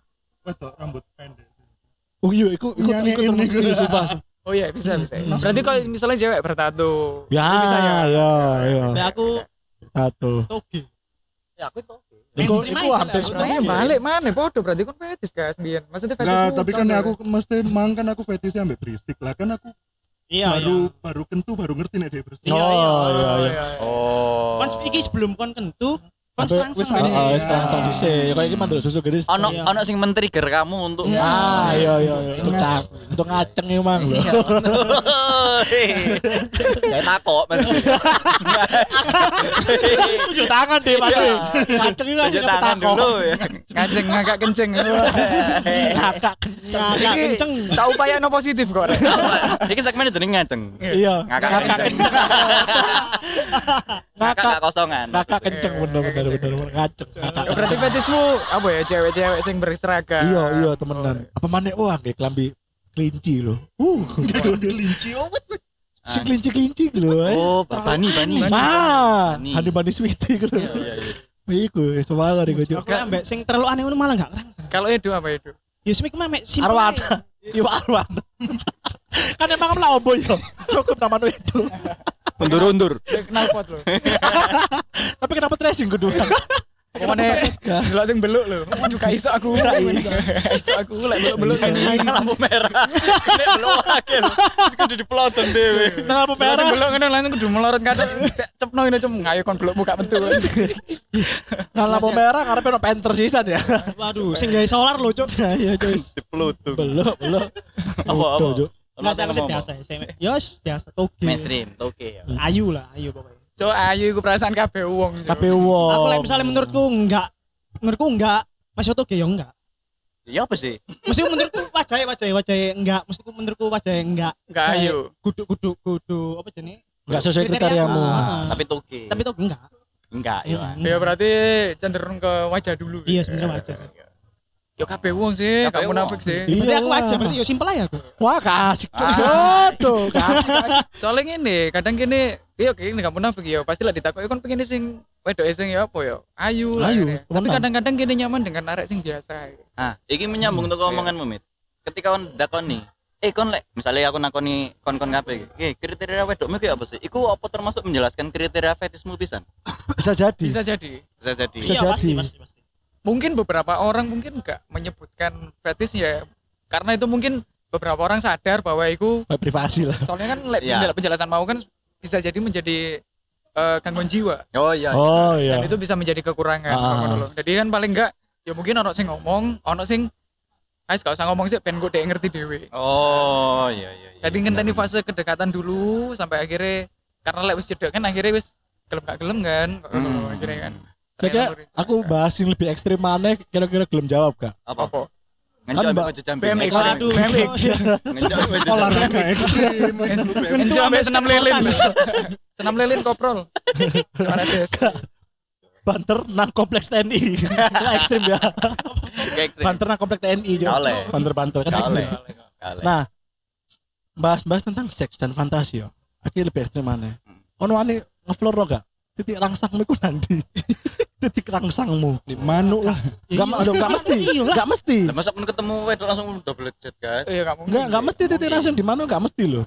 Wedok rambut pendek. oh iya iku iku Nyanyiin iku termasuk iku. iya, sumpah Oh iya bisa bisa. Berarti kalau misalnya cewek bertato. ya itu bisa ya. ya ya Nah, aku satu toge. ya aku itu iku iku hampir lah, semua Berarti Iya. balik mana podo berarti kan fetis guys biyen. Maksudnya fetis. Nah, tapi kan aku mesti mang kan aku fetisnya ambek berisik lah kan aku Iya, baru iya. baru kentu baru ngerti nek dia berisik. Iya, oh iya. iya iya oh Kon iki sebelum kon kentu, kon langsung ini. Oh, Iya. wis langsung dhisik. Ya kayak iki mandul susu gedis. ono Iya. ono sing men-trigger kamu untuk Ah, iya iya iya. Untuk cak, untuk ngaceng emang lho. [LAUGHS] Kayak takok mas. Tunjuk tangan deh, Pak. Ngaceng iki Tunjuk kan tangan dulu ya. Ngajeng ngagak kenceng. Kakak kenceng. Ngakak Iki kenceng. tak upaya no positif kok. Rek. Iki segmennya jeneng ngaceng. Iya, Ngakak kenceng. Ngakak kosongan. kakak kenceng bener bener bener bener ngaceng. Kakak. Ya, Berarti fetismu apa ya cewek-cewek sing berseragam. Iya iya temenan. Apa maneh wah kayak kelambi kelinci lho. Uh, Kelinci oh si kelinci-kelinci lho. eh. Oh, bani bani. Ah, Bani. Hani Bani Sweetie gitu. Iya iya iya. Iku semangat iku Cuk. Aku ambek sing terlalu aneh ngono malah gak kerangsang. Kalau Edo apa Edo? Ya semik mah mek simpel. Arwana. Ae. Iya Arwana. [LAUGHS] kan emang lah obo yo. Cukup nama itu. Undur-undur. Kenal pot loh. [LAUGHS] Tapi kenapa tracing kedua? Pokoknya delok sing beluk lho. Juga iso aku. Iso aku lek beluk-beluk sini. lampu merah. Nek belum akeh. Terus kudu dipelotong dhewe. Nah, apa Delok sing merah? beluk ngono langsung kudu melorot kadang cepno ngene cum ayo kon beluk muka metu. Nah, lampu merah karena pengen penter sisan ya. Waduh, sing gawe solar lho, Cuk. [LAUGHS] Iya, Cuk. Dipelotung. Belum, belum. Apa, Udah, apa? Cuk. Enggak sih aku biasa ya. Sing- wis biasa toge. Mainstream, oke ya. Ayu lah, ayu pokoknya. Cuk ayu iku perasaan kabeh wong. KPU wong. Aku lek misalnya menurutku enggak menurutku enggak Mas Yoto ya enggak. Iya apa sih? Mesti menurutku wajahnya wajahnya wajahnya enggak. Mesti menurutku wajahnya enggak. Enggak ayu. Kudu kudu kudu apa jenis? Enggak sesuai kriteriamu. Ah, Tapi toke. Tapi tuh enggak. enggak ya. Ya berarti cenderung ke wajah dulu. Iya, sebenarnya wajah. Ya kabeh wong sih, gak munafik sih. Iya. Berarti aku wajah berarti ya simpel aja aku. Wah, kasih. Cuk. Ah. Aduh, kasih. [LAUGHS] Soalnya ini kadang gini, iya kayak ini gak munafik ya. Pasti lah ditakoki kon pengen sing wedok sing ya apa ya? Ayu lah. Ayu. Tapi kadang-kadang gini nyaman dengan arek sing biasa. Ah, iki menyambung Hmm, tuh omonganmu, Mit. Ketika kon dakoni, eh kon lek misalnya aku nakoni kon-kon kabeh, eh kriteria wedokmu ki apa sih? Iku apa termasuk menjelaskan kriteria fetismu pisan? Bisa jadi. Bisa jadi. Bisa jadi. Bisa Iya pasti jadi. pasti pasti. Mungkin beberapa orang mungkin gak menyebutkan fetis ya karena itu mungkin beberapa orang sadar bahwa itu privasi lah. soalnya kan lek Iya. penjela- penjelasan mau kan bisa jadi menjadi eh, gangguan jiwa Oh iya. Oh iya. dan itu bisa menjadi kekurangan Ah. lho. jadi kan paling enggak ya mungkin ono sing ngomong ono sing Ais gak usah ngomong sih ben gue dek ngerti dewe Oh iya iya. iya. jadi ngenteni fase kedekatan dulu sampai akhirnya karena lek wis cedek kan akhirnya wis gelem gak gelem kan lho, Hmm. akhirnya kan Saya kira aku bahas yang lebih ekstrim mana kira-kira belum jawab kak. apa? apa Ngencok Kan, ambek Mbak. baju jumping. BMX. Aduh. BMX. Ngencok ambek baju Olahraga ekstrim. Enjo sampai senam lilin senam lilin koprol. Banter nang kompleks TNI. Nah, ekstrim ya. Banter nang kompleks TNI Jo. Gak oleh. Banter banter kan ekstrim. Nah, bahas-bahas tentang seks dan fantasi yo. Akhirnya lebih ekstrim mana? Hmm. Ono ane ngeflor lo gak? [LAUGHS] Titik rangsangmu iku nanti. Titik rangsangmu. Di manuk lah. Enggak Iya. enggak mesti. Iya lah. Enggak mesti. Lah masa kon ketemu wedok langsung double jet, guys. iya mungkin Enggak enggak mesti titik rangsang di mana enggak mesti loh.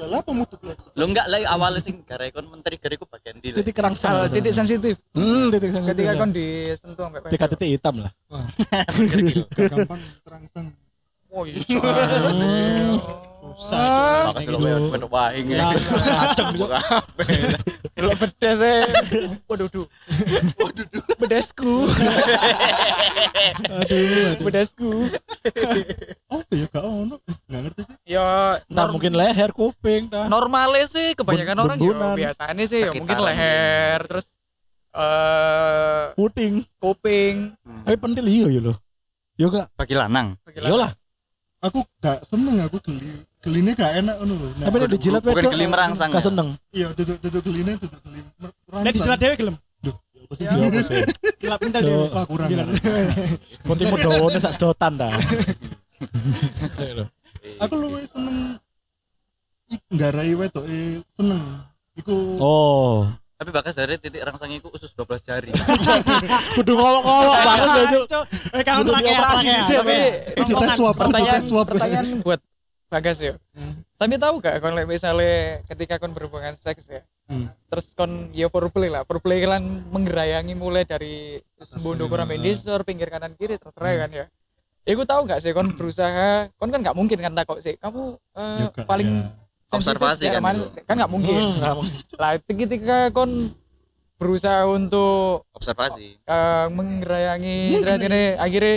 Lah apa mutu belajar? Lo enggak lah awalnya sing gara kon men-trigger iku bagian di. Titik rangsang. Titik sensitif Hmm, titik rangsang. ketika kon disentuh sampai titik titik hitam lah. [LAUGHS] Gampang terangsang. [LAUGHS] Oh iya. Susah. Makasih lo wedok wedok wahing ya. Kacang Jo. Delok bedes e. Waduh, duh. Bedesku. [LAUGHS] Aduh. Bedesku. Oh ya gak ono. Gak ngerti sih. Ya Ntar norm- mungkin leher kuping dah. normalnya sih kebanyakan Bun- orang ya biasanya sih ya mungkin leher terus eh Puting. kuping. Tapi pentil iya ya loh. Yo gak. Bagi lanang. Iya lah. Aku gak seneng aku geli geline gak enak ngono lho Nah, Tapi dijilat bukan wedok geli merangsang gak ya? seneng. iya duduk duduk geline duduk geli Nek dijelat dhewe gelem. Iya apa sih? Gelap Yo. dhewe. Wah, kurang Jilat. Putih [LAUGHS] mudone sak sedotan dah. [LAUGHS] aku luwih seneng nggarai wedok e seneng iku Oh. Tapi bakas dari titik rangsangnya itu usus 12 jari. [LAUGHS] Kudu ngolok-ngolok banget ya, Cuk. Eh kamu dioperasi rakyat. dhisik, Tapi Kudu tes swab pertanyaan swab pertanyaan buat Bagas ya. Hmm. Tapi tahu gak kalau misalnya ketika kon berhubungan seks ya, Hmm. terus kon ya foreplay lah, foreplay kan menggerayangi mulai dari sembunyi kurang disor pinggir kanan kiri terserah kan ya. Ya gue tahu gak sih kon [CLEARS THROAT] berusaha, kon kan nggak mungkin kan takut sih, kamu eh, Juga, paling ya. Sensitif Observasi daerah kan mana? itu. kan nggak mungkin. Hmm, nggak mungkin. Lah ketika kon berusaha untuk Observasi. eh, menggerayangi akhirnya akhirnya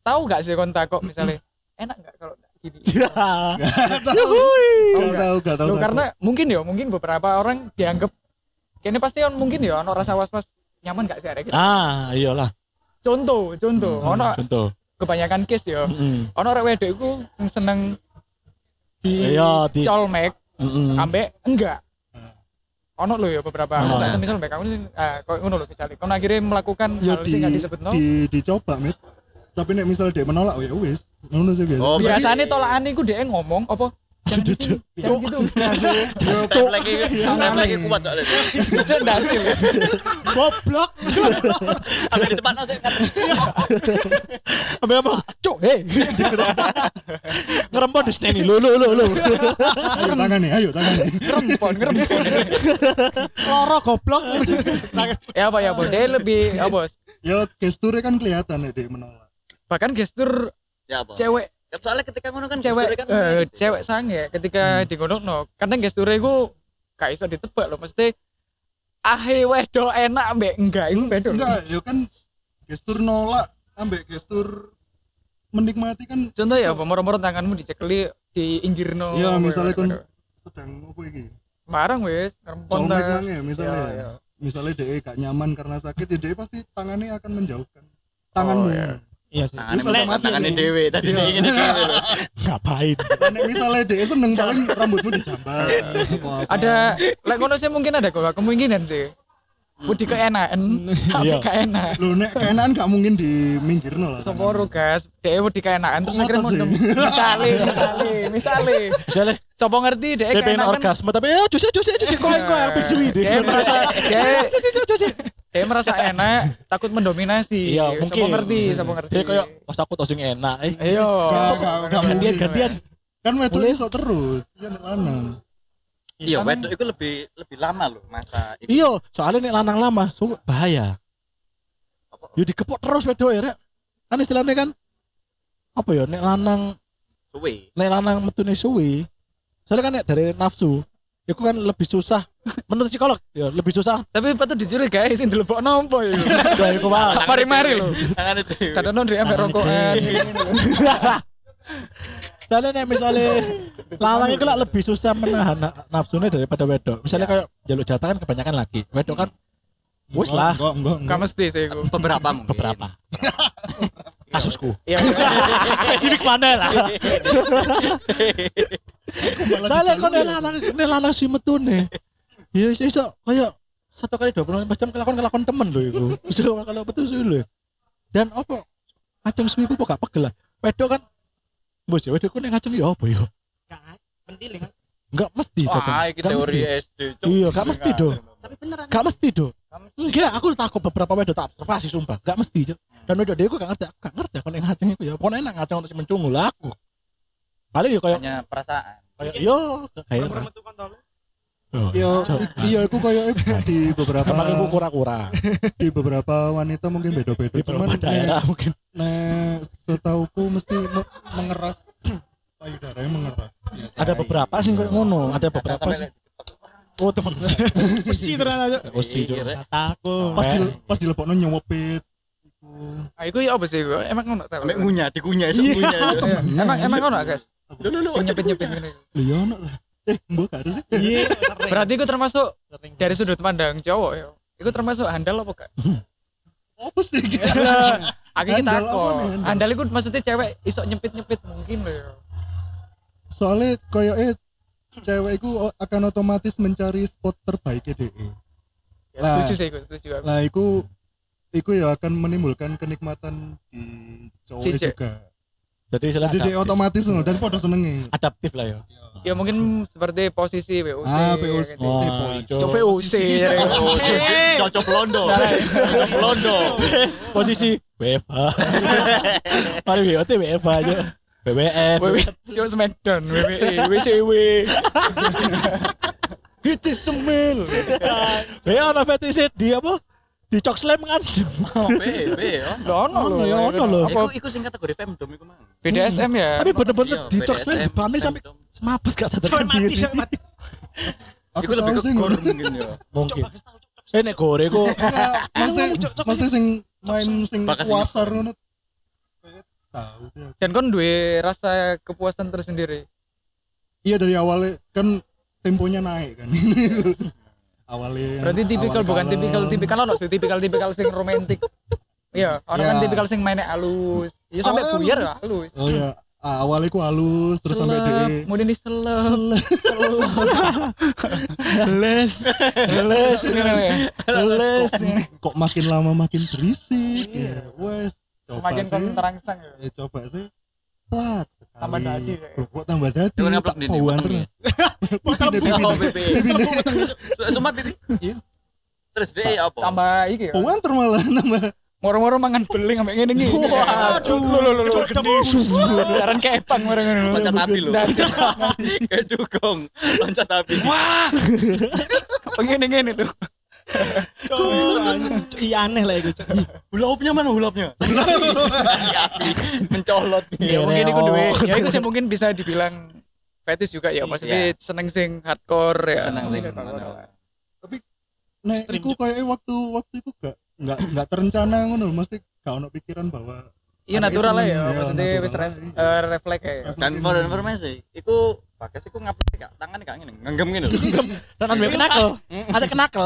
tahu gak sih kon takut misalnya enak gak kalau gini [LAUGHS] Ya. Tahu tahu karena mungkin ya mungkin beberapa orang dianggap kayaknya pasti kan mungkin ya ono rasa was was nyaman gak sih ada gitu. Ah, iyalah. contoh contoh Hmm, ono Contoh. kebanyakan case ya Heeh. ono rek wedok iku sing seneng di Iya, di colmek Heeh. ambek enggak. Ono lo ya beberapa Ono. aku tak seneng colmek kamu ah kok ngono lho misalnya kon akhirnya melakukan ya hal di, sing gak disebut no? di dicoba mit tapi nek misalnya dia menolak ya wis. Ngono sih biasa. Oh, biasanya tolakan iku dia ngomong apa jangan gitu jangan gitu time lagi kuat soalnya. Jangan dasil Goblok. Ambil di kan. Ambil apa? Cuk, hei. Ngerempon di sini lu lu lu lu. ayo tangan nih ayo tangan nih ngerempon ngerempon Loro goblok. ya apa ya apa dia lebih apa ya gesturnya kan kelihatan nek dia menolak bahkan gestur Ya apa? cewek Soalnya ketika ngono kan cewek kan medis. cewek sange ketika di no kadang gesture iku gak iso ditebak loh mesti ahe wedo enak ambek enggak iku beda lho. enggak ya kan gestur nolak ambek gestur menikmati kan contoh ya apa moro-moro tanganmu dicekeli diinggirno ya apa misalnya ya, kan beda. sedang apa iki barang wis ngerempon Comrek ta. mang ya misalnya Ya, ya. misalnya dia gak nyaman karena sakit ya dia pasti tangannya akan menjauhkan tanganmu Oh, ya. Iya sih. Tangannya Terus mendekat, otomatis tangannya sih. dewe tadi Iya. ini dewe loh. [LAUGHS] Ngapain? Nek misalnya dia seneng paling rambutmu dijambat apa-apa. ada lek ngono sih mungkin ada kok kemungkinan sih Budi keenakan, [LAUGHS] tapi Iya. keenak. Lu nek keenakan gak mungkin di minggir lah. Soporo gas, dia budi keenakan terus Kok akhirnya ngotot sih? mundem. Misale, misale, [LAUGHS] misale. Misalnya Sopo ngerti dia dia pengen keenakan. orgasme tapi ya jus jus jus kok kok apa suwi deh. Dia merasa dia, Jus dia merasa enak, takut mendominasi. Iya, mungkin. Sopo ngerti, sopo ngerti. Dia kayak pas aku tosing enak eh. Iya. Gantian gantian. Kan Boleh. iso terus. Iya nek lanang. Iya, Kan- itu lebih lebih lama loh masa. Iya, soalnya nek lanang lama su bahaya. Yo dikepok terus wedok ya, Rek. Kan istilahnya kan apa ya nek lanang Suwe. nek lanang metune suwi. Soalnya kan nek dari nafsu itu kan lebih susah [LAUGHS] menurut psikolog ya lebih susah Tapi patut dicurigai sing dilebok nompo ya. [LAUGHS] ya iku mah Mari-mari lho. Tangan itu. Kadang non dia ambek rokokan. [LAUGHS] Soalnya nek misalnya lanang itu lah lebih susah menahan na- nafsunya daripada wedok. Misalnya kayak jaluk jatah kan kebanyakan laki. Wedok kan wis lah Enggak, enggak, Gak enggak. mesti sih iku. Beberapa mungkin. beberapa. Kasusku. Iya. [LAUGHS] Spesifik mana lah. Soalnya kok nek lanang nek lanang si metune. Ya iso kayak satu kali 24 jam kelakon kelakon temen lho iku. [LAUGHS] Iso kalau betul suwi lho. Dan apa? Suwi ku kok gak pegel lah. Wedok kan Bos ya wedok ku nek ngacung ya apa ya? Gak. Enggak mesti Cok. Wah, teori mesti. SD. Iya, gak mesti do. Tapi beneran. Gak mesti do. Enggak, aku takut beberapa wedok tak observasi sumpah. Gak mesti, Cok. Dan wedok dia aku gak ngerti, gak ngerti aku nek ngacung iku ya. Pokoknya enak ngacung terus mencungu lah aku. Paling ya kayak Hanya perasaan. kayak yo kayak. Oh, Iya, Cok. iya iku kayak di beberapa Emang iku kura-kura [LAUGHS] di beberapa wanita mungkin beda-beda. Cuman daerah mungkin. nek setauku mesti me- mengeras [CLEARS THROAT] payudaranya mengeras. Ada beberapa sih kayak ngono, ada beberapa sih. Oh temen. Besi ternyata. Iya, Takut. Pas di pas dilepokno nyewepit. Ah, iku ya apa sih? Emang ngono ta? Sampai ngunyah, dikunyah, iso Iya. ngunyah. Iya. Emang emang ngono guys. Lho lho lho. Sing nyepit-nyepit ngene. Iya ono lah. Eh, mbok gak ada sih. Iya. [LAUGHS] Berarti iku termasuk dari sudut pandang cowok ya. Iku termasuk handal apa gak? [LAUGHS] apa sih [LAUGHS] gitu Aku kita nih, handal? Andal iku maksudnya cewek iso nyepit-nyepit mungkin loh. ya. soalnya koyoke cewek itu akan otomatis mencari spot terbaiknya deh Ya, Lah. setuju sih, setuju aku. lah itu itu ya akan menimbulkan kenikmatan di cowok juga Jadi istilah jadi otomatis loh dan pada senengi adaptif lah ya. Ya mungkin seperti posisi WOT. ah ya POC gitu. Wah, Cok VOC. ya. Cocok londo. [LAUGHS] Londo. [LAUGHS] Posisi WFH. [LAUGHS] Mari WOT WFH aja. BWF. WWE Sio Smackdown, WWE, WCW. It is semil. Ya ana fetish di apa? Di cok slam kan. [LAUGHS] Oh, be, be. Lah ono Ono, lho. ya ono lho. Iku iku sing kategori femdom iku mang. BDSM ya? Tapi bener-bener Iya, di cok slam sampai femdom. semaput gak sadarkan mati, diri. [LAUGHS] aku lebih ke sih gor ngono. mungkin ya. [LAUGHS] Mungkin. Eh nek gore ku mesti mesti sing main sing kuasar ngono tahu. Dan kon duwe rasa kepuasan tersendiri. iya dari awalnya kan temponya naik kan [LAUGHS] awalnya Berarti tipikal awal bukan kalem. tipikal tipikal ono sih tipikal tipikal sing romantis. Iya, orang kan Ya. tipikal sing mainnya halus. Ya sampai buyar halus. ya halus. oh ya ah, awalnya ku halus terus sampai Selep, de kemudian diselep, Selep. [LAUGHS] les, les, les. kok makin lama makin berisik ya wes coba Semakin sih. terangsang ya. ya coba sih sekali. Tambah dadi, kayak. Loh, kok tambah dadi Itu ngaplok di weteng terus ya. Pipi deh, Oh, pipi deh. pipi. Su- Sumpah pipi. Iya. Terus dia apa? Tambah iki ya. terus malah nambah Moro-moro mangan beling sampai ngene iki. Waduh. Lho lho lho. Jaran kepang bareng ngono. Loncat api lho. [LAUGHS] Kayak dugong. Loncat api. Wah. Pengen-ngene lho. Iya aneh lah itu, Hulapnya mana? [LAUGHS] Si api mencolot. Ya mungkin iku Reo. duwe. Ya iku sih [LAUGHS] mungkin bisa dibilang fetis juga ya. Maksudnya seneng sing hardcore ya. Seneng sih. nah Ekstrim iku juga. kayak waktu waktu itu gak nggak nggak terencana ngono mesti gak ono pikiran bahwa Iya natural lah ya. ya, Maksudnya natural wis iya. eh, refleks ya. Dan for informasi, iku Bagas iku ngapain gak tangan gak ngene, ngenggem ngene lho. dan ambil kenakel. Ada kenakel.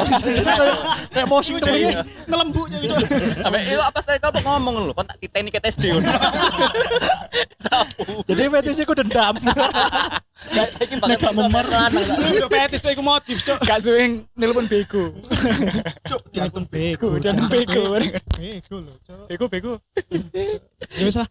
[LAUGHS] Kayak motion Jadi tuh. ngelembuk jadi. Sampai itu apa saya kalau ngomong lho, kon tak titeni ke SD. [LAUGHS] Sapu. Jadi fetishnya ku dendam. [LAUGHS] Bagas gak memar. Udah fetis Cok, iku motif, Cok. Gak suwing nelpon bego. Cok, jangan bego. Jangan bego. Bego loh, Cok. Bego bego. Ya wis lah.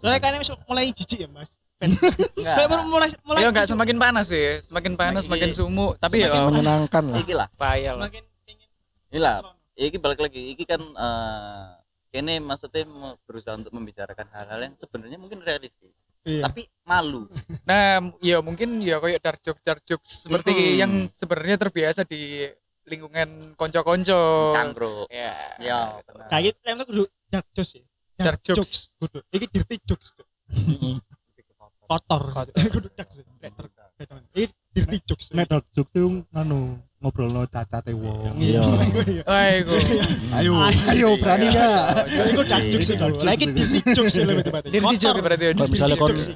Kayaknya wis mulai jijik ya, Mas. Enggak. mulai mulai Ya enggak semakin panas sih, semakin panas semakin Semakin- sumu, tapi ya Menyenangkan lah. Iki lah. payah lah. semakin pengen Inilah. Iki balik lagi. Iki kan eh kene maksudnya berusaha untuk membicarakan hal-hal yang sebenarnya mungkin realistis, Iya. tapi malu. Nah, ya mungkin ya kayak dark jokes dark jokes seperti Mm-mm. yang sebenarnya terbiasa di lingkungan konco-konco. Cangkruk. Ya. Ya, kayak gitu emang kudu dark jokes ya. Dark jokes. Kudu. Iki dirty jokes. Kotor. [LAUGHS] Kudu dark dark. Iki dirty jokes. nek dark joke tuh anu ngobrolno cacate wong Iya. Wah, iku. ayo ayo berani gak Jadi iku dark jokes itu. Lagi dirty jokes sih lebih tepatnya. Dirty joke berarti ya. Misalnya kon jokes.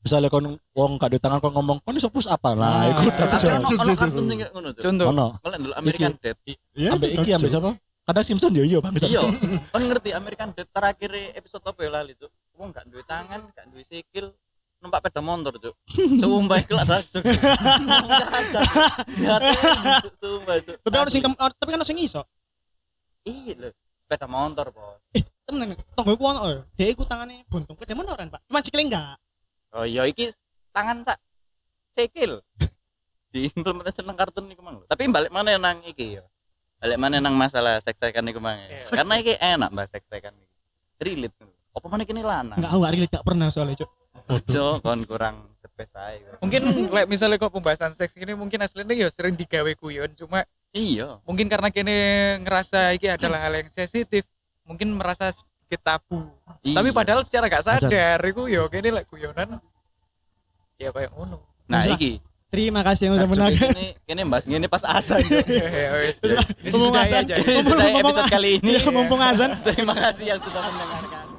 misalnya kon wong gak di tangan kon ngomong kon iso push apa Nah, lah iku dark Tapi joke. ono kartun sing ngono tuh. Contoh. Ono. Dulu American Dad. iya Ambek itu iki dark ambek joke. siapa? Kadang Simpson yo yo bang. Iya, kan ngerti American Dad terakhir episode apa ya lali tuh. Wong gak duwe tangan, gak duwe sikil, numpak sepeda motor, Cuk. Sumpah lah dark joke. Sumpah itu. Tapi ono sing tapi kan sing iso. Iya lho, sepeda motor, Bos. Temen tonggoku ono lho. Dia iku tangane buntung. Beda motoran, Pak. Cuma sikile enggak. Oh iya iki tangan sak sikil. [LAUGHS] Diimplementasi nang kartun iku mang. Tapi balik mana nang iki ya. Balik mana nang masalah seks-sekan iku mang. ya. Karena iki enak bahas seks-sekan iki. Relate. Apa mana kini lanang? Enggak aku hari gak pernah soalnya, Cok. Ojo kon kurang tepes ae. Mungkin like, misalnya kok pembahasan seks ini mungkin aslinya ya sering digawe guyon cuma Iya. mungkin karena kini ngerasa ini adalah hal yang sensitif mungkin merasa sedikit tabu Iya. tapi padahal secara gak Sadar. sadar itu ya kini like guyonan ya kayak ngono nah iki Terima kasih yang udah menangkan. ini bahas ngene pas azan. [LAUGHS] Ya, wes. Mumpung Disudahi azan. episode kali ini. [LAUGHS] Mumpung azan. Terima kasih yang sudah mendengarkan.